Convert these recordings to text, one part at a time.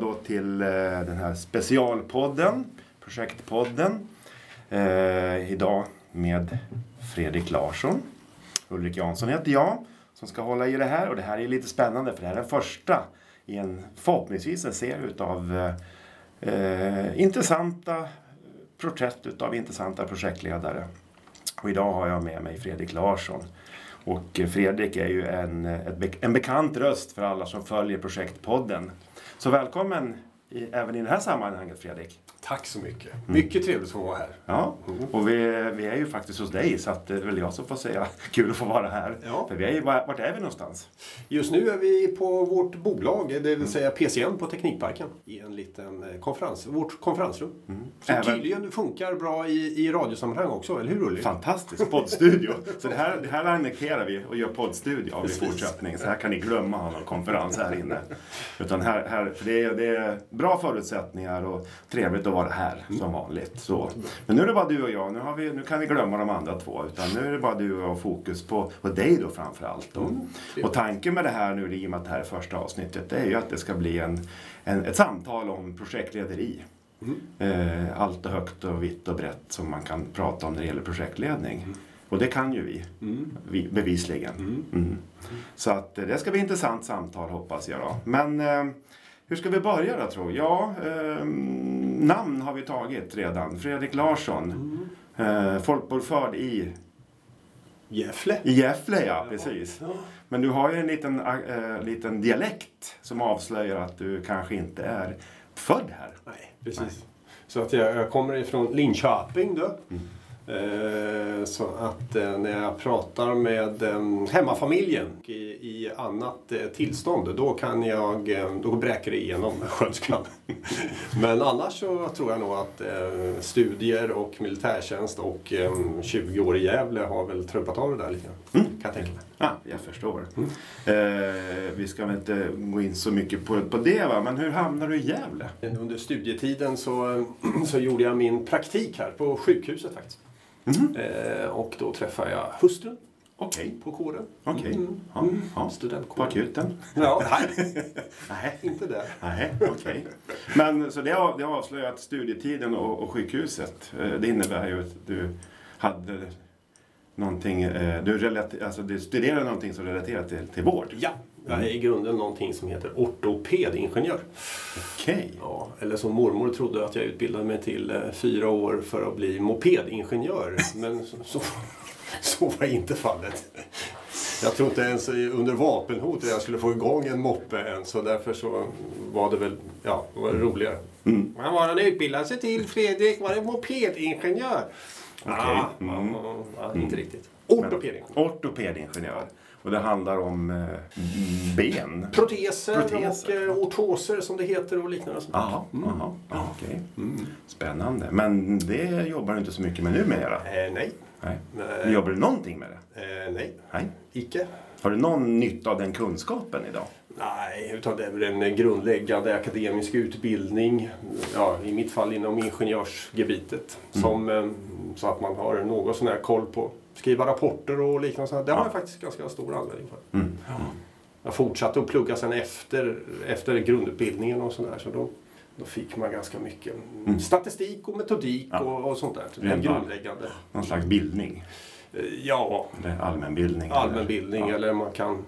då till eh, den här specialpodden, projektpodden. Eh, idag med Fredrik Larsson. Ulrik Jansson heter jag som ska hålla i det här och det här är lite spännande för det här är den första i en förhoppningsvis en serie utav eh, intressanta porträtt utav intressanta projektledare. Och idag har jag med mig Fredrik Larsson. Och Fredrik är ju en, en bekant röst för alla som följer projektpodden. Så välkommen i, även i det här sammanhanget Fredrik. Tack så mycket. Mm. Mycket trevligt att få vara här. Ja, mm. och vi, vi är ju faktiskt hos dig så att det är väl jag som får säga kul att få vara här. Ja. För vi är ju, vart är vi någonstans? Just nu är vi på vårt bolag, det vill säga PCN på Teknikparken. I en liten eh, konferens, vårt konferensrum. Mm. Som Även... tydligen funkar bra i, i radiosammanhang också, eller hur Ulrik? Fantastiskt, poddstudio. så det här, det här annekterar vi och gör poddstudio av i fortsättning. Så här kan ni glömma ha någon konferens här inne. Utan här, här, för det, är, det är bra förutsättningar och trevligt att vara här mm. som vanligt. Så. Men nu är det bara du och jag. Nu, har vi, nu kan vi glömma de andra två. Utan nu är det bara du och jag fokus på, på dig då framförallt. Och, mm. och tanken med det här nu, i och med att det här är första avsnittet, det är ju att det ska bli en, en ett samtal om projektlederi. Mm. Eh, allt och högt och vitt och brett som man kan prata om när det gäller projektledning. Mm. Och det kan ju vi, mm. vi bevisligen. Mm. Så att eh, det ska bli ett intressant samtal hoppas jag. Då. Men eh, hur ska vi börja då tror jag? Ja, eh, namn har vi tagit redan. Fredrik Larsson. Mm. Eh, folkbokförd i Gävle. I Gävle, ja. Precis. Men du har ju en liten, äh, liten dialekt som avslöjar att du kanske inte är född här. Nej, precis. Nej. Så att jag, jag kommer ifrån Linköping då. Mm. Eh, så att eh, när jag pratar med eh, hemmafamiljen i, annat tillstånd då kan jag, då bräker det igenom skönskan. Men annars så tror jag nog att studier och militärtjänst och 20 år i Gävle har väl trumpat av det där lite mm. Kan jag tänka mig. Ja, jag förstår. Mm. Eh, vi ska väl inte gå in så mycket på, på det, va? men hur hamnade du i Gävle? Under studietiden så, så gjorde jag min praktik här på sjukhuset faktiskt. Mm. Eh, och då träffade jag hustrun. Okay. På kåren. Okej. Okay. Mm. Ja, ja. Studentkåren. På akuten? Ja, nej. Inte där. Nej, okay. Men så det har, det har avslöjat studietiden och, och sjukhuset. Eh, det innebär ju att du hade någonting, eh, du, relater, alltså du studerade någonting som relaterar till, till vård? Ja, jag är i grunden någonting som heter ortopedingenjör. Okej. Okay. Ja, eller som mormor trodde att jag utbildade mig till eh, fyra år för att bli mopedingenjör. Men så, så, så var inte fallet. Jag tror inte ens under vapenhot att jag skulle få igång en moppe än. Så därför så var det väl ja, det var roligare. Mm. Vad var han utbildade sig till Fredrik? Var det mopedingenjör? Okej. Okay. Ah, mm. ja, inte riktigt. Ortopedingenjör. Ortopedingenjör. Och det handlar om eh, ben? Proteser, Proteser. och eh, ortoser som det heter och liknande. Jaha, mm. aha, aha, okay. mm. Spännande. Men det jobbar du inte så mycket med numera? Eh, nej. nej. nej. Jobbar du någonting med det? Eh, nej. nej, icke. Har du någon nytta av den kunskapen idag? Nej, utan det är väl en grundläggande akademisk utbildning. Ja, I mitt fall inom ingenjörsgebitet. Mm. Som, eh, så att man har någon sån här koll på skriva rapporter och liknande. Det har jag faktiskt ganska stor användning för. Mm. Jag fortsatte att plugga sen efter, efter grundutbildningen och sådär. Så då, då fick man ganska mycket mm. statistik och metodik ja. och, och, sånt där. Det är grundläggande. Någon slags bildning? Eh, ja. Eller allmänbildning? Allmänbildning eller, ja. eller man kan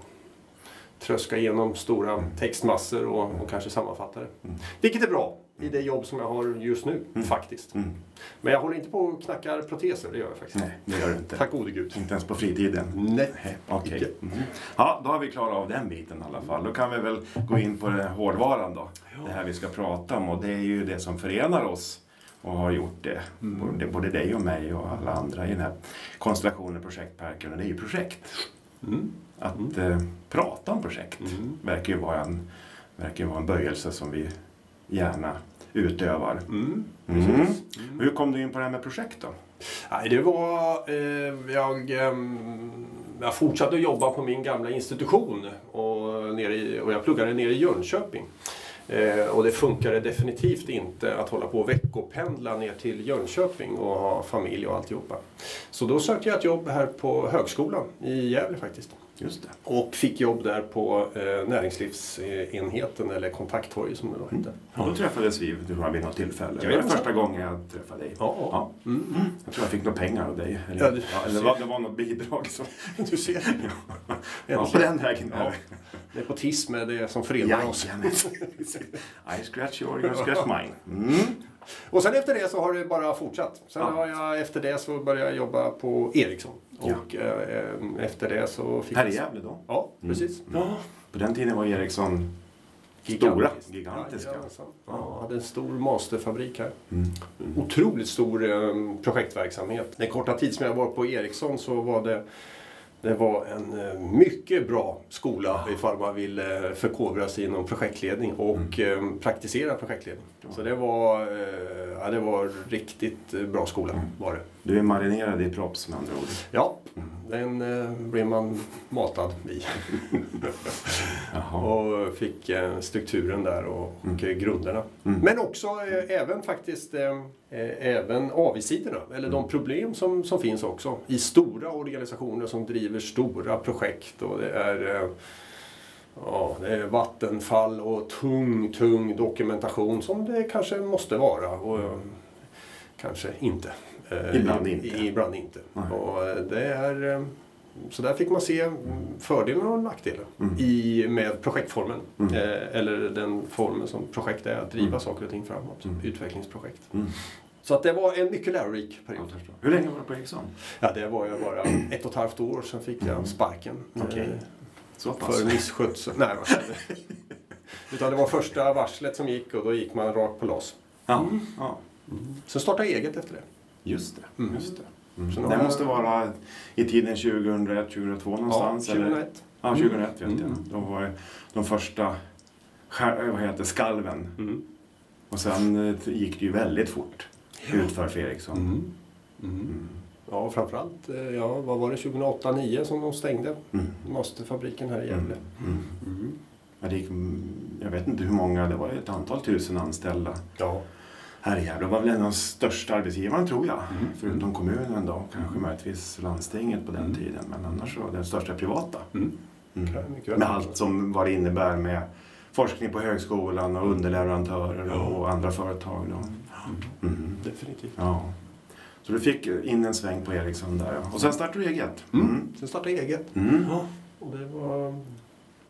tröska igenom stora mm. textmassor och, och kanske sammanfatta det. Mm. Vilket är bra i det jobb som jag har just nu, mm. faktiskt. Mm. Men jag håller inte på och knackar proteser, det gör jag faktiskt Nej, det gör du inte. Tack gode gud. Inte ens på fritiden? Nej. Okej. Okay. Mm. Ja, då har vi klarat av den biten i alla fall. Då kan vi väl gå in på det hårdvaran då. Det här vi ska prata om och det är ju det som förenar oss och har gjort det. Mm. Både, både dig och mig och alla andra i den här konstellationen Projektparken. Och det är ju projekt. Mm. Att mm. Eh, prata om projekt verkar ju vara en, verkar vara en böjelse som vi gärna utövar. Mm. Mm. mm. Hur kom du in på det här med projekt då? Nej, det var... Eh, jag, eh, jag fortsatte att jobba på min gamla institution och, nere i, och jag pluggade nere i Jönköping. Eh, och det funkade definitivt inte att hålla på och veckopendla ner till Jönköping och ha familj och alltihopa. Så då sökte jag ett jobb här på högskolan i Gävle faktiskt. Just det. Och fick jobb där på eh, näringslivsenheten eller kontakttorg som det då hette. Och då träffades vi tror jag, vid något tillfälle. Det var första gången jag träffade dig. Ja, ja. Mm. Jag tror jag fick några pengar av dig. Eller, Ja, ja, du- eller var, det var något bidrag. Som, Du ser. ja, på den vägen. Ja. Nepotism är det som förenar oss. I scratch your, you scratch mine. Mm. Och sen efter det så har det bara fortsatt. Sen Ja. har jag efter det så började jag jobba på Ericsson. Ja. Och eh, efter det så fick Här i. Gävle då? Ja, precis. På den tiden var Ericsson stora, gigantiska. Jajamensan. Ja, hade en stor masterfabrik här. Mm. Otroligt stor eh, projektverksamhet. Den korta tid som jag var på Ericsson så var det det var en eh, mycket bra skola ifall man vill eh, förkovra sig inom projektledning och Mm. eh, praktisera projektledning. Så det var, ja, det var riktigt bra skola Mm. var det. Du är marinerad i props med andra ord. Ja, den eh, blev man matad i. Och fick eh, strukturen där och, och eh, grunderna. Mm. Men också eh, även faktiskt eh, eh, även avigsidorna, eller de problem som, som finns också i stora organisationer som driver stora projekt. Och det är Ja, det är vattenfall och tung, tung dokumentation som det kanske måste vara. Och eh, kanske inte. Eh, Ibland inte. Ibland inte. Nej. Och eh, det är, eh, så där fick man se fördelar och nackdelar Mm. i, med projektformen. Mm. Eller den formen som projekt är, att driva Mm. saker och ting framåt. Mm. Utvecklingsprojekt. Mm. Så att det var en mycket lärorik period. Hur länge var du på Ericsson? Ja, det var jag bara ett och ett halvt år, sen fick jag sparken. Mm. Okej. Eh, Så pass? för misskötsel. Nej? Utan det var första varslet som gick och då gick man rakt på LAS. Ja. ja. Sen startade jag eget efter det. Just det. Mm. Just det. Mm. Det måste vara i tiden 2001, 2002 någonstans? ja, eller? 2001. Ja, 2001 vet Mm. jag. Då var de första vad heter, det, skalven. Mm. Och sen eh, gick det ju väldigt fort utför för Ericsson. Mm. Mm. Ja, framförallt, eh, ja, vad var det, 2008-2009 som de stängde Mm. masterfabriken här i Gävle. Mm. Mm. Ja, det gick, jag vet inte hur många, det var ett antal tusen anställda Ja. Här i Gävle. Det var väl en av de största arbetsgivarna tror jag. Mm. Förutom kommunen då, kanske möjligtvis landstinget på den Mm. tiden. Men annars så den största privata. Mm. Mm. Mycket väl Med allt som vad det innebär med forskning på högskolan och underleverantörer Ja. och andra företag. Då. Mm. Mm. Definitivt. Ja. Så du fick in en sväng på Ericsson där ja. Och sen startade du eget. Mm. Mm. Sen startade jag eget. Mm. Och det var,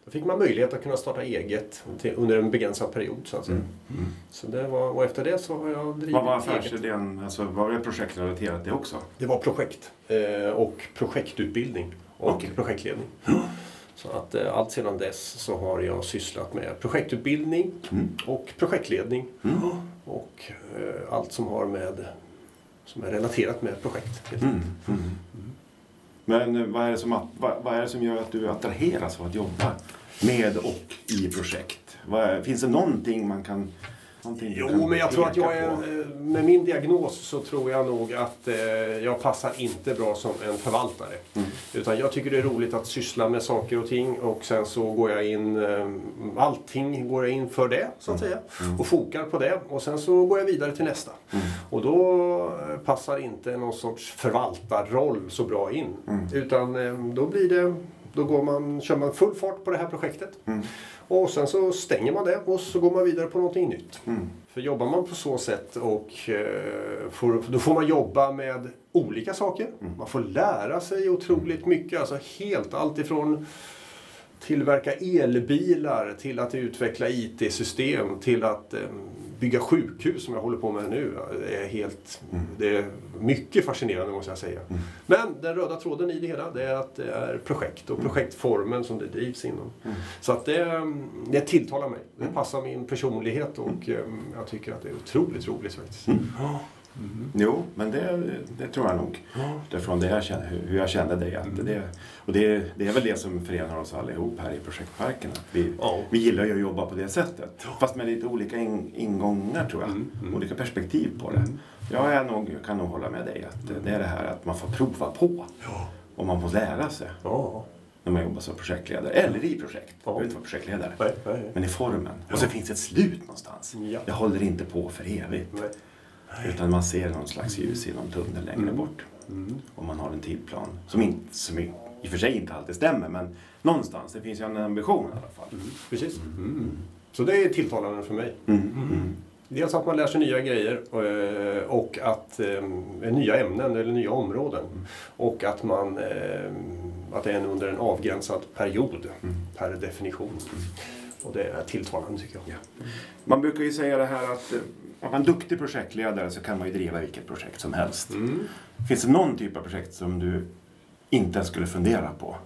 då fick man möjlighet att kunna starta eget till, under en begränsad period. Så att säga. Mm. Mm. Så det var, och efter det så har jag drivit Vad var eget. affärsidén? Alltså, var det projektrelaterat det också? Det var projekt eh, och projektutbildning och Okej. projektledning. Så att eh, allt sedan dess så har jag sysslat med projektutbildning Mm. och projektledning Mm. och eh, allt som har med som är relaterat med projekt. Men vad är, det som, vad, vad är det som gör att du attraheras av att jobba med och i projekt? Vad är, finns det någonting man kan... Någonting Jo, men jag tror att jag är, med min diagnos så tror jag nog att eh, jag passar inte bra som en förvaltare. Mm. Utan jag tycker det är roligt att syssla med saker och ting och sen så går jag in, eh, allting går jag in för det så att säga. Mm. Och fokar på det och sen så går jag vidare till nästa. Mm. Och då eh, passar inte någon sorts förvaltarroll så bra in. Mm. Utan eh, då blir det, då går man, kör man full fart på det här projektet. Mm. Och sen så stänger man det och så går man vidare på någonting nytt. Mm. För jobbar man på så sätt och eh, får, då får man jobba med olika saker. Mm. Man får lära sig otroligt mycket. Alltså helt allt ifrån tillverka elbilar till att utveckla IT-system till att eh, bygga sjukhus som jag håller på med nu. Det är helt, Mm. det är mycket fascinerande måste jag säga. Mm. Men den röda tråden i det hela det är att det är projekt och projektformen som det drivs inom. Mm. Så att det, det tilltalar mig. Det passar min personlighet och eh, jag tycker att det är otroligt roligt faktiskt. Mm. Jo, men det, det tror jag nog. Utifrån det jag känner, hur jag kände dig. Mm. det, och det, det är väl det som förenar oss allihop här i projektparken. Att vi, Ja. vi gillar ju att jobba på det sättet. Fast med lite olika in, ingångar tror jag. Mm, mm. Olika perspektiv på det. Jag är nog, kan nog hålla med dig att det är det här att man får prova på. Ja. Och man får lära sig. Ja. när man jobbar som projektledare. Eller i projekt. Ja. Du behöver inte vara projektledare. Nej, nej, nej. Men i formen. Och så finns ett slut någonstans. Ja. Det håller inte på för evigt. Nej. Utan man ser någon slags ljus i någon tunnel längre Mm. bort. Och man har en tidplan som, inte, som i i och för sig inte alltid stämmer men någonstans. Det finns ju en ambition i alla fall. Precis. Mm. Så det är tilltalande för mig. Mm. Mm. Dels att man lär sig nya grejer eh, och att eh, nya ämnen eller nya områden. Och att, man, eh, att det är under en avgränsad period per definition. Och det är tilltalande tycker jag. Ja. Man brukar ju säga det här att eh, om man är duktig projektledare så kan man ju driva vilket projekt som helst. Mm. Finns det någon typ av projekt som du inte ens skulle fundera på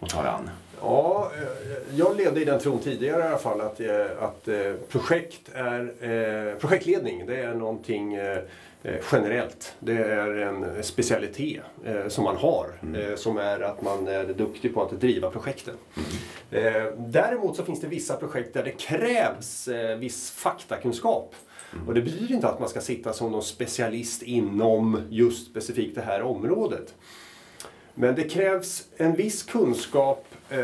att ta dig an? Ja, eh, jag levde i den tron tidigare i alla fall att, eh, att projekt är, projektledning det är någonting generellt. Det är en specialitet eh, som man har. Eh, som är att man är duktig på att driva projekten. Eh, däremot så finns det vissa projekt där det krävs eh, viss faktakunskap. Och det betyder inte att man ska sitta som någon specialist inom just specifikt det här området. Men det krävs en viss kunskap eh,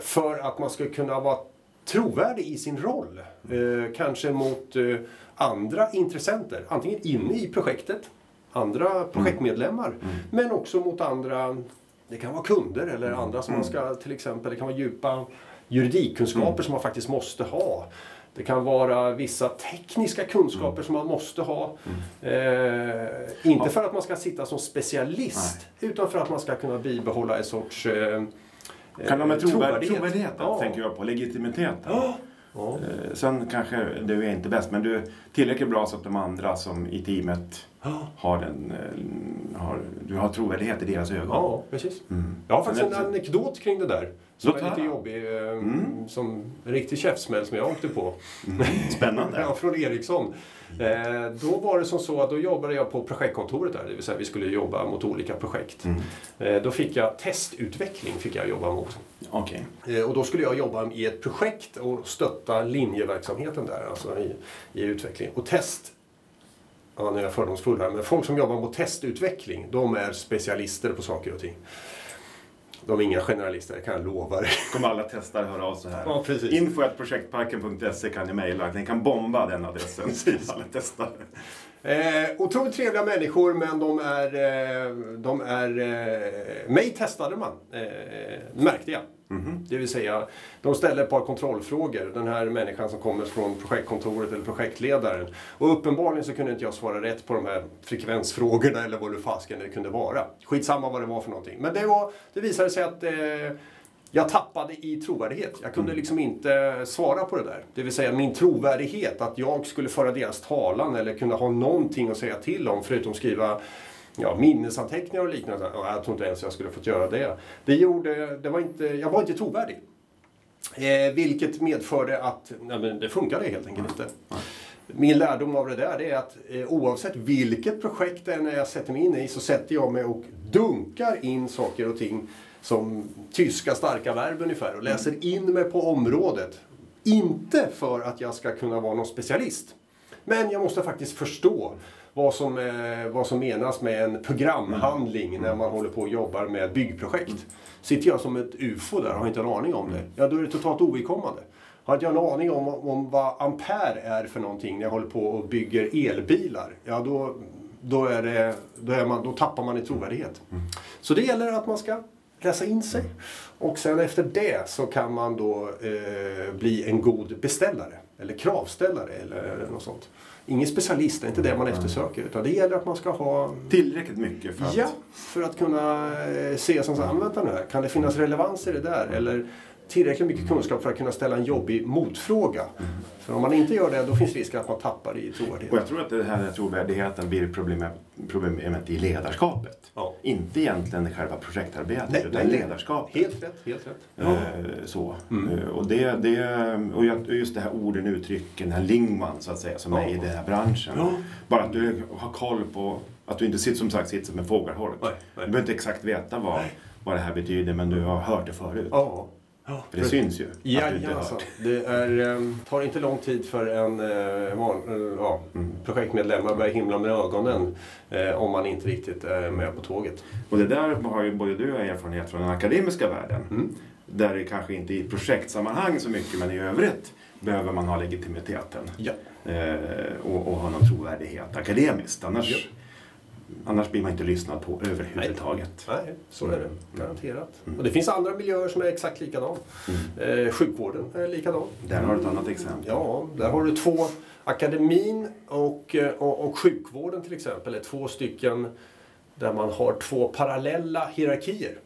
för att man ska kunna vara trovärdig i sin roll. Eh, kanske mot eh, andra intressenter, antingen inne i projektet, andra projektmedlemmar, men också mot andra, det kan vara kunder eller andra som man ska till exempel, det kan vara djupa juridikkunskaper som man faktiskt måste ha. Det kan vara vissa tekniska kunskaper som man måste ha. Eh, inte för att man ska sitta som specialist, utan för att man ska kunna bibehålla en sorts eh, Kan de med eh, trovärdighet, trovärdigheten, Ja. tänker jag på. Legitimiteten. Ja. Ja. Eh, Sen kanske du är inte bäst, men du är tillräckligt bra så att de andra som i teamet har den, eh, har, du har trovärdighet i deras ögon. Ja, precis. Mm. Jag har faktiskt en anekdot kring det där. Som Låt är lite jobbig. Eh, Mm. Som en riktig käftsmäll som jag åkte på. Spännande. Ja, från Ericsson. Eh, då var det som så att då jobbade jag på projektkontoret där. Det vill säga vi skulle jobba mot olika projekt. Mm. Eh, då fick jag testutveckling fick jag jobba mot. Okej. Eh, Och då skulle jag jobba i ett projekt och stötta linjeverksamheten där, alltså i, i utveckling. Och test, ja nu är jag fördomsfull här, men folk som jobbar mot testutveckling, de är specialister på saker och ting. De är inga generalister, det kan jag lova dig. kommer alla testare höra av sig här. Ja, precis. Info.projektparken.se kan ni mejla. Ni kan bomba den adressen. alla testare. Eh, otroligt trevliga människor men de är, eh, de är eh, mig testade man, eh, märkte jag. Det vill säga, de ställer ett par kontrollfrågor. Den här människan som kommer från projektkontoret eller projektledaren. Och uppenbarligen så kunde inte jag svara rätt på de här frekvensfrågorna eller vad det fasken det kunde vara. Skitsamma vad det var för någonting. Men det, var, det visade sig att eh, jag tappade i trovärdighet. Jag kunde liksom inte svara på det där. Det vill säga min trovärdighet att jag skulle föra deras talan eller kunna ha någonting att säga till om förutom skriva ja, minnesanteckningar och liknande. Ja, Jag tror inte ens jag skulle fått göra det. Det gjorde, det var inte, jag var inte trovärdig. Eh, vilket medförde att nej, men det funkade helt enkelt inte. Min lärdom av det där är att eh, oavsett vilket projekt det är när jag sätter mig in i så sätter jag mig och dunkar in saker och ting som tyska starka verb ungefär och läser in mig på området. Inte för att jag ska kunna vara någon specialist. Men jag måste faktiskt förstå vad som, eh, vad som menas med en programhandling när man håller på och jobbar med byggprojekt. Sitter jag som ett UFO där och har inte en aning om det, ja då är det totalt ovidkommande. Har inte jag en aning om, om vad ampere är för någonting när jag håller på och bygger elbilar, ja då, då, är det, då, är man, då tappar man i trovärdighet. Så det gäller att man ska läsa in sig. Och sen efter det så kan man då eh, bli en god beställare. Eller kravställare eller något sånt. Ingen specialist, det är inte det man eftersöker. Utan det gäller att man ska ha Tillräckligt mycket för att... Ja, för att kunna eh, se som så här, "Men vänta nu här, kan det finnas relevans i det där? Eller tillräckligt mycket kunskap för att kunna ställa en jobbig motfråga. För om man inte gör det, då finns risken att man tappar i Och trovärdighet. jag tror att det här trovärdigheten blir problemet, problemet i ledarskapet. Ja. Inte egentligen själva projektarbetet, Nej, utan nej, ledarskapet. Helt rätt, helt rätt. Eh, Så. Mm. Eh, Och, det, det, och just det här orden, uttrycken, den här lingman så att säga, som Ja. är i den här branschen. Ja. Bara att du har koll på, att du inte sitter som sagt sitter som en fågelholk. Du behöver inte exakt veta vad, vad det här betyder, men du har hört det förut. Ja, Ja, för det syns ju. Ja, alltså, det är, um, tar inte lång tid för en van, uh, ja, mm. projektmedlem att börja himla med ögonen uh, om man inte riktigt är med på tåget. Och det där har ju både du och jag erfarenhet från den akademiska världen. Mm. Där det kanske inte i projektsammanhang så mycket men i övrigt behöver man ha legitimiteten. Ja. och, och ha någon trovärdighet akademiskt. Annars ja Annars blir man inte lyssnad på överhuvudtaget. Nej, Nej så är det. Mm. Garanterat. Mm. Och det finns andra miljöer som är exakt likadana. Mm. Eh, sjukvården är likadan. Där har du ett annat exempel. Ja, där har du två. Akademin och, eh, och, och sjukvården till exempel är två stycken där man har två parallella hierarkier.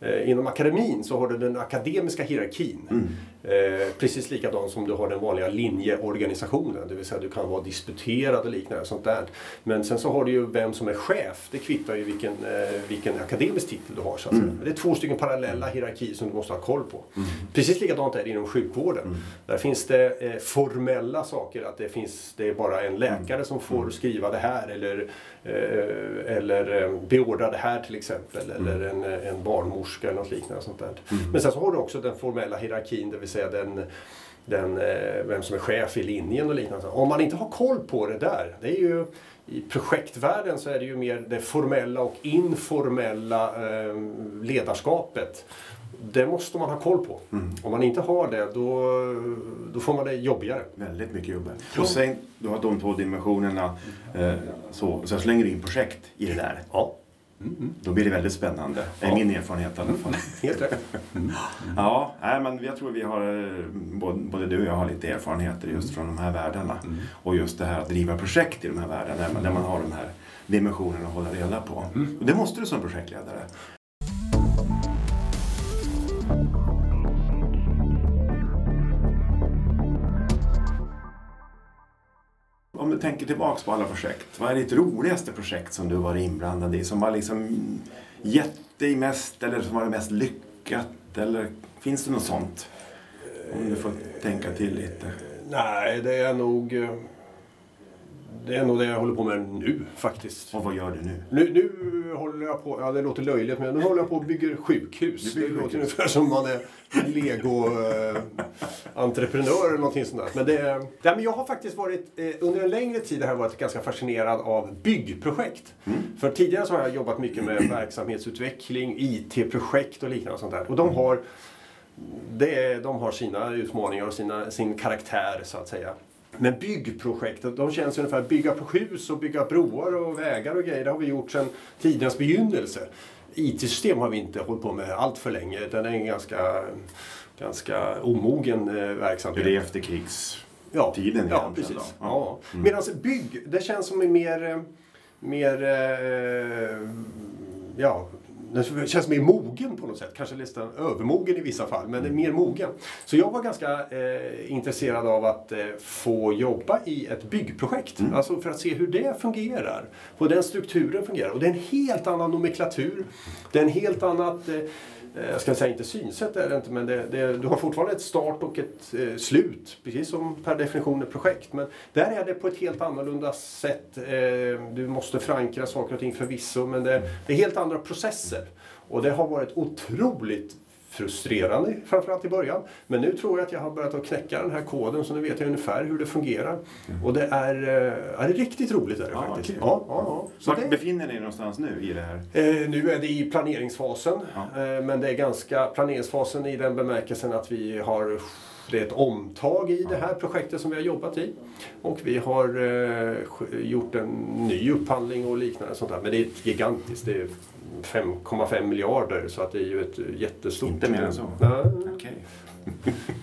Eh, inom akademin så har du den akademiska hierarkin. Mm. Eh, precis likadant som du har den vanliga linjeorganisationen. Det vill säga du kan vara disputerad och liknande. Sånt där. Men sen så har du ju vem som är chef. Det kvittar ju vilken, eh, vilken akademisk titel du har. Så att mm. Det är två stycken parallella hierarkier som du måste ha koll på. Mm. Precis likadant är det inom sjukvården. Mm. Där finns det eh, formella saker. Att det, finns, det är bara en läkare som får mm. skriva det här. Eller, eh, eller eh, beordra det här till exempel. Mm. Eller en, en barnmorska eller något liknande. Sånt där. Men sen så har du också den formella hierarkin. Det vill säga den, den, eh, vem som är chef i linjen och liknande. Om man inte har koll på det där, det är ju i projektvärlden så är det ju mer det formella och informella eh, ledarskapet. Det måste man ha koll på. Mm. Om man inte har det, då, då får man det jobbigare. Väldigt mycket jobbigare. Och sen, du har de två dimensionerna, eh, så, sen slänger du in projekt i det där. Ja. Mm. Då blir det väldigt spännande. Det är min erfarenhet i alla fall. Helt rätt. Mm. Ja, nej, men jag tror vi har, både du och jag har lite erfarenheter just från de här världarna. Mm. Och just det här att driva projekt i de här världarna, där man har de här dimensionerna att hålla reda på. Mm. Och det måste du som projektledare. Om du tänker tillbaks på alla projekt. Vad är ditt roligaste projekt som du varit inblandad i? Som har liksom gett dig mest eller som var mest lyckat? Eller finns det något sånt? Om du får tänka till lite. Nej, det är nog eh, det är nog det jag håller på med nu faktiskt. Och vad gör du nu? Nu, nu håller jag på, ja det låter löjligt, men nu håller jag på och bygger sjukhus. Bygger det sjukhus. låter ungefär som man är lego-entreprenör eller någonting sånt där. Men, det, ja, men jag har faktiskt varit, eh, under en längre tid har jag varit ganska fascinerad av byggprojekt. Mm. För tidigare så har jag jobbat mycket med verksamhetsutveckling, IT-projekt och liknande och sånt där. Och de har, det, de har sina utmaningar och sina, sin karaktär så att säga. Men byggprojektet, de känns ungefär bygga på hus och bygga broar och vägar och grejer. Det har vi gjort sedan tidernas begynnelse. IT-system har vi inte hållit på med allt för länge. Utan det är en ganska, ganska omogen eh, verksamhet. Det är efterkrigstiden ja, ja, precis. Ja. Ja. Mm. Medan bygg, det känns som mer, eh, mer eh, ja, den känns mer mogen på något sätt. Kanske nästan övermogen i vissa fall, men mm. mer mogen. Så jag var ganska eh, intresserad av att eh, få jobba i ett byggprojekt. Mm. Alltså för att se hur det fungerar. Hur den strukturen fungerar. Och det är en helt annan nomenklatur. Det är en helt annat eh, Eh, jag ska säga inte synsätt är det inte, men det, det, du har fortfarande ett start och ett eh, slut. Precis som per definition ett projekt. Men där är det på ett helt annorlunda sätt. Eh, du måste förankra saker och ting förvisso, men det, det är helt andra processer. Och det har varit otroligt frustrerande, framförallt i början. Men nu tror jag att jag har börjat att knäcka den här koden så nu vet jag ungefär hur det fungerar. Mm. Och det är, eh, är det riktigt roligt. Är det ja, faktiskt. Okay. Ja, ja, ja. Så Var det... befinner ni er någonstans nu i det här? Eh, nu är det i planeringsfasen. Ja. Eh, men det är ganska planeringsfasen i den bemärkelsen att vi har det är ett omtag i det här projektet som vi har jobbat i. Och vi har eh, gjort en ny upphandling och liknande. Sånt där. Men det är gigantiskt. Det är 5,5 miljarder så att det är ju ett jättestort... Inte mer än så? Ja. Okay.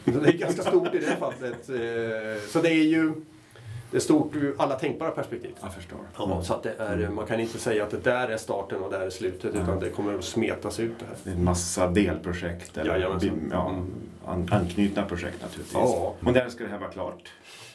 det är ganska stort i det fallet. Eh, så det är ju det är stort ur alla tänkbara perspektiv. Jag förstår. Ja, så att det är, man kan inte säga att det där är starten och där är slutet mm. utan det kommer att smetas ut det här. Det är en massa delprojekt eller ja, ja, an, anknutna projekt naturligtvis. Ja. Och när ska det här vara klart?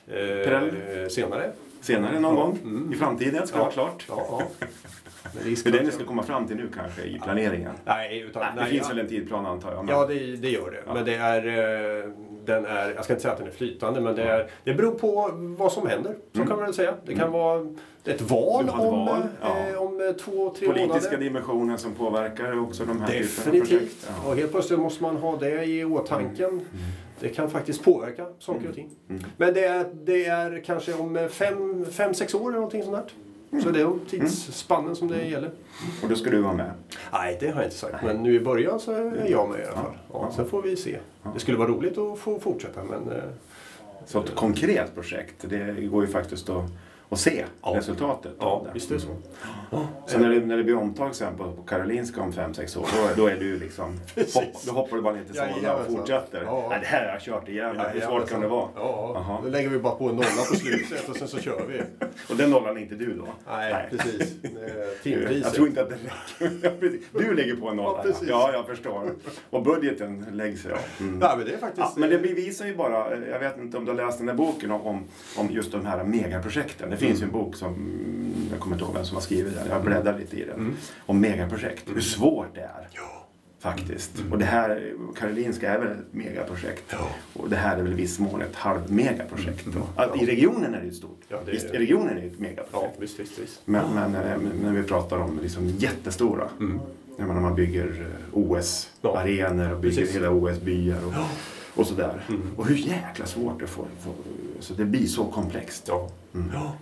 Eh, senare. Senare någon gång? Mm. I framtiden ska det vara klart? Det är det ni ska komma fram till nu kanske i planeringen? Nej, utan, nej, det nej, finns ja. väl en tidplan antar jag? Men... Ja, det, det, gör det. Ja. Men det är, eh, den är, jag ska inte säga att den är flytande, men det, är, det beror på vad som händer. Så kan man väl säga. Det kan vara ett val, ett om, val, eh, ja. om eh, två, tre Politiska månader. dimensioner som påverkar också de här typerna av Definitivt. projekt. Ja. Och helt plötsligt måste man ha det i åtanke. Det kan faktiskt påverka saker och ting. Mm. Men det är, det är kanske om fem, fem, sex år eller någonting sånt där. Så det är tidsspannen som det gäller. Och då ska du vara med. Nej, det har jag inte sagt. Men nu i början så är jag med i alla fall. Ja, sen får vi se. Det skulle vara roligt att få fortsätta men eh, Så ett konkret projekt, det går ju faktiskt att, att se Ja. resultatet ja, av det. visst är det så. Så när det, när det blir omtag sen på, på Karolinska om 5-6 år, då, då är du liksom... Hopp, då hoppar du bara ner till Solna och fortsätter. Ja. Nej, det här har jag kört igen. Hur svårt kan det vara? Ja, Jaha. då lägger vi bara på en nolla på slutet och sen så kör vi. Och den nollan är inte du då? Nej, precis. Eh, Jag Timpriset. tror inte att det räcker. Ja. Du lägger på en nolla. Ja, ja, jag förstår. Och budgeten läggs ja. Mm. Nej, men det är faktiskt... Ja, men det bevisar ju bara, jag vet inte om du har läst den där boken om, om just de här megaprojekten. Det finns ju en bok som, mm, jag kommer inte ihåg vem som har skrivit den, jag bläddrar lite i den. Om megaprojekt, hur svårt det är. Ja. Faktiskt. Och det här, Karolinska är väl ett megaprojekt. Ja. Och det här är väl i viss mån ett halvmegaprojekt. Alltså, I regionen är det ju stort. Ja, det är- I regionen är det ett Ja, megaprojekt. visst, visst, visst. Men, men eh, när vi pratar om liksom jättestora. Jag menar, man bygger eh, OS-arenor och bygger precis. hela OS-byar och, och sådär. Och hur jäkla svårt det får, får så det blir så komplext. Ja. ja.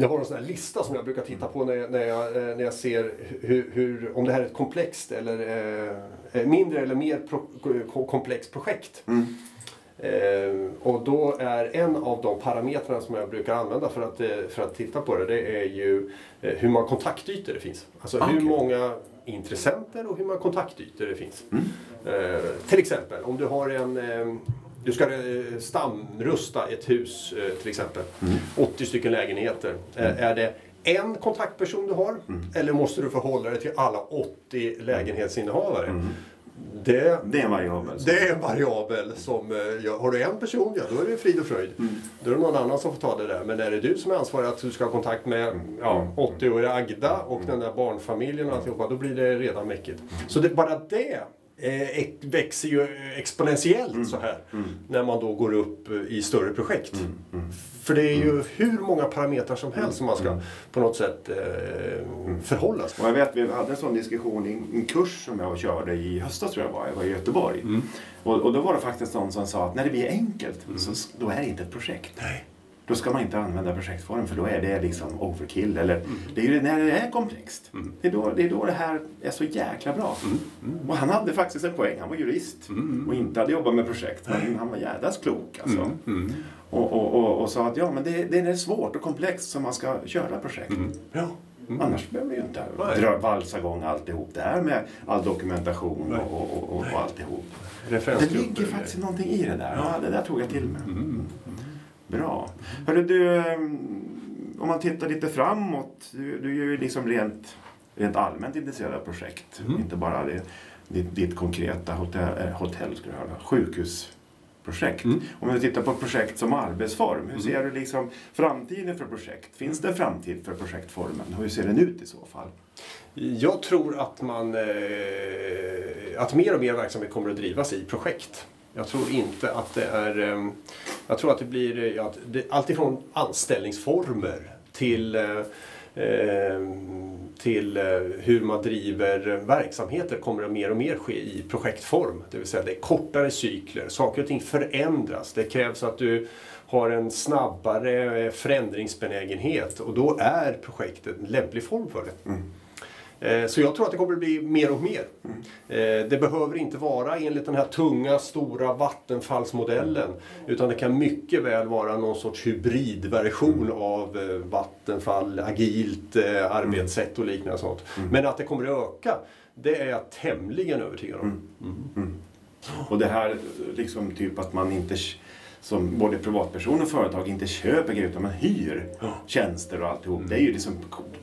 Jag har en sån här lista som jag brukar titta på när jag, när jag, eh, när jag ser hur, hur, om det här är ett komplext eller eh, mindre eller mer pro, ko- komplext projekt. Eh, och då är en av de parametrarna som jag brukar använda för att, eh, för att titta på det, det är ju eh, hur många kontaktytor det finns. Alltså Ah, hur många intressenter och hur många kontaktytor det finns. Eh, till exempel om du har en eh, du ska eh, stamrusta ett hus eh, till exempel. 80 stycken lägenheter. Eh, är det en kontaktperson du har? Eller måste du förhålla dig till alla 80 lägenhetsinnehavare? Det, Det är en variabel. det är en variabel som, eh, ja, har du en person, ja då är det frid och fröjd. Då är det någon annan som får ta det där. Men är det du som är ansvarig att du ska ha kontakt med ja, 80-åriga Agda och den där barnfamiljen och alltihopa, då blir det redan mäckigt. Så det, bara det eh, växer ju exponentiellt så här. När man då går upp eh, i större projekt. För det är ju hur många parametrar som helst som man ska på något sätt eh, förhålla sig. Jag vet, vi hade en sån diskussion i en kurs som jag körde i höstas tror jag var, jag var i Göteborg. Och, och då var det faktiskt någon som sa att när det blir enkelt, så då är det inte ett projekt. Nej. Då ska man inte använda projektform för då är det liksom overkill. Eller, Det är ju när det är komplext. Det, är då, det är då det här är så jäkla bra. Och han hade faktiskt en poäng. Han var jurist och inte hade jobbat med projekt. Men han var jädras klok alltså. Och, och, och, och sa att ja, men det, det är svårt och komplext som man ska köra projekt. Ja. Annars behöver vi ju inte Nej. dra, valsa igång alltihop det här med all dokumentation och, och, och, och alltihop. Det ligger faktiskt någonting i det där. Ja, det där tog jag till mig. Bra. Hörru du, ehm, om man tittar lite framåt. Du, du är ju liksom rent, rent allmänt intresserad av projekt. Inte bara det, ditt, ditt konkreta hotell, äh, hotell skulle jag höra, sjukhusprojekt. Om vi tittar på projekt som arbetsform. Hur ser du liksom framtiden för projekt? Finns det en framtid för projektformen? Hur ser den ut i så fall? Jag tror att man eh, att mer och mer verksamhet kommer att drivas i projekt. Jag tror inte att det är... Ehm, jag tror att det blir eh, ja, det, alltifrån anställningsformer till eh, ehm, till eh, hur man driver verksamheter kommer att mer och mer ske i projektform. Det vill säga det är kortare cykler, saker och ting förändras. Det krävs att du har en snabbare förändringsbenägenhet och då är projektet en lämplig form för det. Mm. Så jag tror att det kommer att bli mer och mer. Eh, Det behöver inte vara enligt den här tunga, stora vattenfallsmodellen. Utan det kan mycket väl vara någon sorts hybridversion av eh, vattenfall, agilt eh, arbetssätt och liknande sånt. Men att det kommer att öka, det är jag tämligen övertygad om. Och det här liksom typ att man inte som både privatperson och företag inte köper grejer utan man hyr tjänster och alltihop. Det är ju liksom,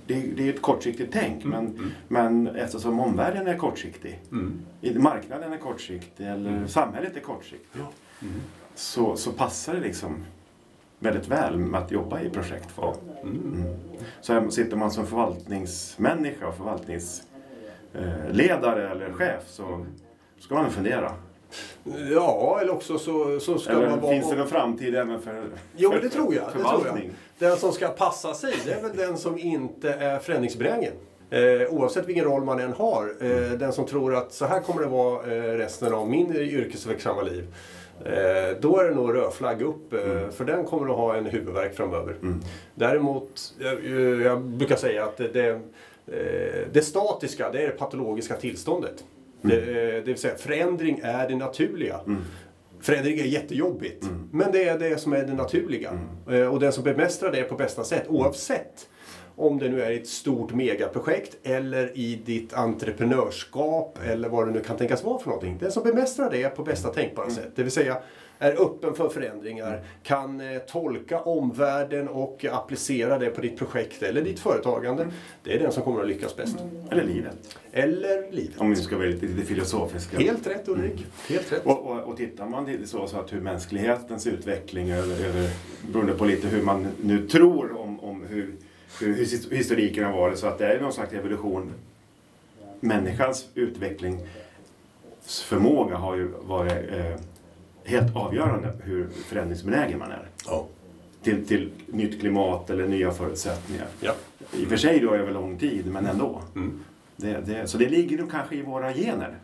det är, det är ett kortsiktigt tänk men, men eftersom omvärlden är kortsiktig, i- marknaden är kortsiktig eller samhället är kortsiktigt så, så passar det liksom väldigt väl med att jobba i projektform. Mm. Så här sitter man som förvaltningsmänniska och förvaltningsledare eller chef så ska man fundera. Ja, eller också så, så ska Eller man vara... finns det någon framtid även för Jo, för, det tror jag. Det tror jag. Den som ska passa sig, det är väl den som inte är förändringsbenägen. Eh, oavsett vilken roll man än har. Eh, den som tror att så här kommer det vara eh, resten av min yrkesverksamma liv. Eh, då är det nog rödflagg upp, eh, Mm. för den kommer att ha en huvudvärk framöver. Däremot, jag, jag brukar säga att det, det, det statiska, det är det patologiska tillståndet. Det, eh, det vill säga, förändring är det naturliga. Förändring är jättejobbigt, men det är det som är det naturliga. Eh, Och den som bemästrar det på bästa sätt, oavsett om det nu är ett stort megaprojekt eller i ditt entreprenörskap eller vad det nu kan tänkas vara för någonting. Den som bemästrar det på bästa tänkbara sätt, det vill säga är öppen för förändringar, kan eh, tolka omvärlden och applicera det på ditt projekt eller ditt företagande. Det är den som kommer att lyckas bäst. Eller livet. Eller livet. Om vi ska vara lite, lite filosofiska. Helt rätt Ulrik. Helt rätt. Och, och, och tittar man lite så, så att hur mänsklighetens utveckling, över, över, beroende på lite hur man nu tror om, om hur, hur, hur historiken har varit, så att det är någon slags evolution. Människans utvecklingsförmåga har ju varit eh, helt avgörande hur förändringsbenägen man är. Ja. Till, till nytt klimat eller nya förutsättningar. Ja. I och för sig då över lång tid, men ändå. Mm. Det, det, så det ligger nog kanske i våra gener,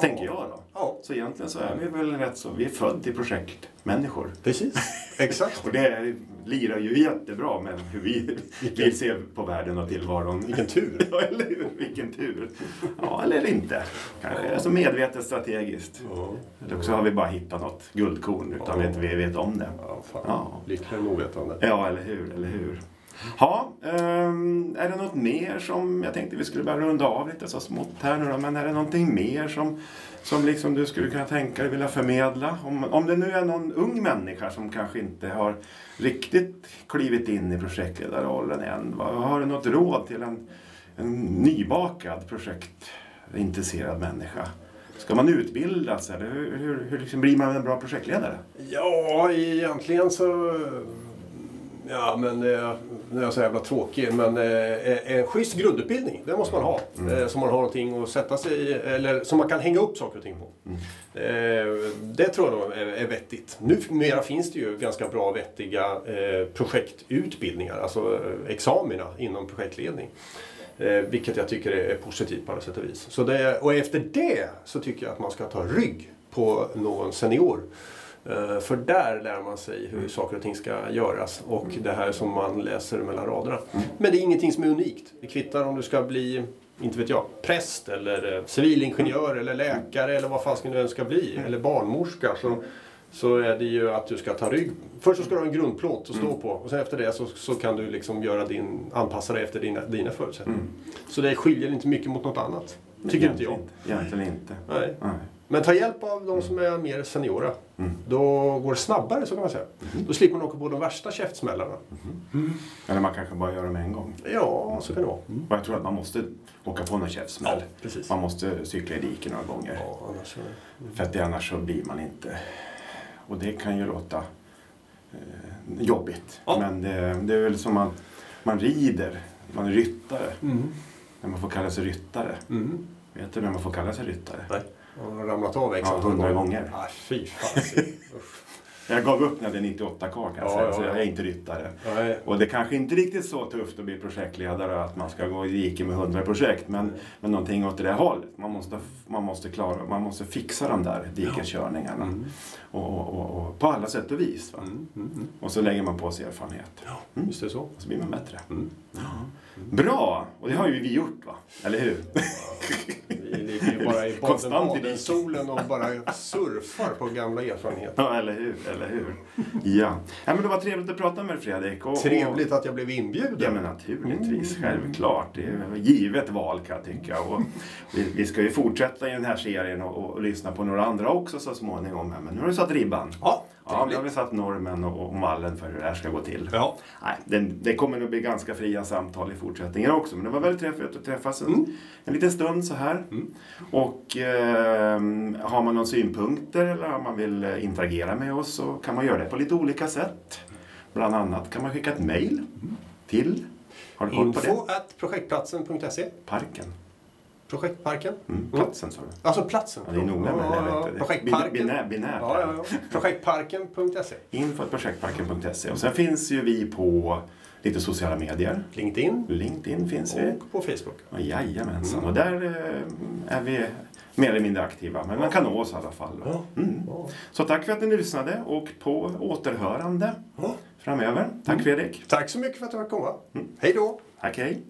tänker jag då. Ja. Så egentligen så är vi väl rätt så, vi är född till projektmänniskor. Precis. Exakt. Och det lirar ju jättebra med hur vi vill se på världen och tillvaron. Vilken tur. Ja, eller hur? Vilken tur. Ja, eller inte. Kanske alltså medvetet strategiskt. Ja. Eller också har vi bara hittat något guldkorn utan Ja. att vi vet om det. Ja, fan. Ja. Lyckligare än ovetande. Ja, eller hur, eller hur. Ja, ehm, är det något mer som, jag tänkte vi skulle börja runda av lite så smått här nu då, men är det någonting mer som, som liksom du skulle kunna tänka dig vilja förmedla? Om, om det nu är någon ung människa som kanske inte har riktigt klivit in i projektledarrollen än, har du något råd till en, en nybakad projektintresserad människa? Ska man utbildas eller hur, hur, hur liksom blir man en bra projektledare? Ja, egentligen så... Ja, men eh, nu är jag så jävla tråkig. Men eh, en schysst grundutbildning, det måste man ha. Eh, så man har någonting att sätta sig i, eller som man kan hänga upp saker och ting på. Eh, det tror jag nog är, är vettigt. Numera finns det ju ganska bra vettiga eh, projektutbildningar, alltså eh, examina inom projektledning. Eh, vilket jag tycker är, är positivt på alla sätt och vis. Så det, och efter det så tycker jag att man ska ta rygg på någon senior. Eh, För där lär man sig hur saker och ting ska göras och det här som man läser mellan raderna. Men det är ingenting som är unikt. Det kvittar om du ska bli, inte vet jag, präst eller eh, civilingenjör eller läkare eller vad fan du än ska bli. Eller barnmorska. Så, så är det ju att du ska ta rygg. Först så ska du ha en grundplåt att stå på och sen efter det så, så kan du liksom göra din, anpassa dig efter dina, dina förutsättningar. Så det skiljer inte mycket mot något annat. Tycker inte jag. Egentligen inte. Nej. Nej. Men ta hjälp av de som är mer seniora. Mm. Då går det snabbare så kan man säga. Då slipper man åka på de värsta käftsmällarna. Eller man kanske bara gör det med en gång. Ja, så kan det vara. Och jag tror att man måste åka på någon käftsmäll. Ja. Man måste cykla i diken några gånger. Ja, annars så... För att det annars så blir man inte... Och det kan ju låta eh, jobbigt. Ja. Men det, det är väl som man, man rider, man är ryttare. Mm. När man får kalla sig ryttare. Mm. Vet du när man får kalla sig ryttare? Nej. Har ramlat av x Ja, hundra gånger. Nej, fy fan. Jag gav upp när jag hade 98 kvar kan jag Ja, säga, ja, så ja. jag är inte ryttare. Nej. Och det är kanske inte riktigt så tufft att bli projektledare att man ska gå i diket med 100 projekt, men, men någonting åt det där hållet. Man måste, man måste, klara, man måste fixa de där dikeskörningarna. Mm. Och, och, och, och på alla sätt och vis. Va? Mm. Mm. Och så lägger man på sig erfarenhet. Ja, Mm. är det så. Och så blir man bättre. Mm. Bra! Och det har ju vi gjort, va? Eller hur? Vi ligger ju bara i Konstant i diket. solen och bara surfar på gamla erfarenheter. Ja, eller hur? Eller hur? Ja. ja men det var trevligt att prata med dig Fredrik. Och, Trevligt att jag blev inbjuden. Ja men naturligtvis, självklart. Det är ett givet val kan jag tycka. Och vi, vi ska ju fortsätta i den här serien och, och, lyssna på några andra också så småningom. här. Men nu har du satt ribban. Ja, Ja, nu har vi satt normen och, och mallen för hur det här ska gå till. Ja. Nej, det, det kommer nog bli ganska fria samtal i fortsättningen också. Men det var väldigt trevligt att träffas en, en liten stund så här. Och eh, har man några synpunkter eller om man vill eh, interagera med oss så kan man göra det på lite olika sätt. Bland annat kan man skicka ett mejl till, har du koll på det? Info at projektplatsen.se Parken. Projektparken. Mm, platsen sa du. Alltså platsen. Ja, det är noga med det. Ja, ja. Projektparken. Binär, binärt. Ja, ja, ja. Projektparken.se. Info projektparken.se. Och sen finns ju vi på lite sociala medier. LinkedIn LinkedIn finns vi. och på Facebook. Och jajamensan. Och där eh, är vi mer eller mindre aktiva. Men man kan nå oss i alla fall. Ja. Mm. Ja. Så tack för att ni lyssnade och på återhörande Ja. framöver. Tack Fredrik. Tack så mycket för att du fick komma. Hej då! Tack hej.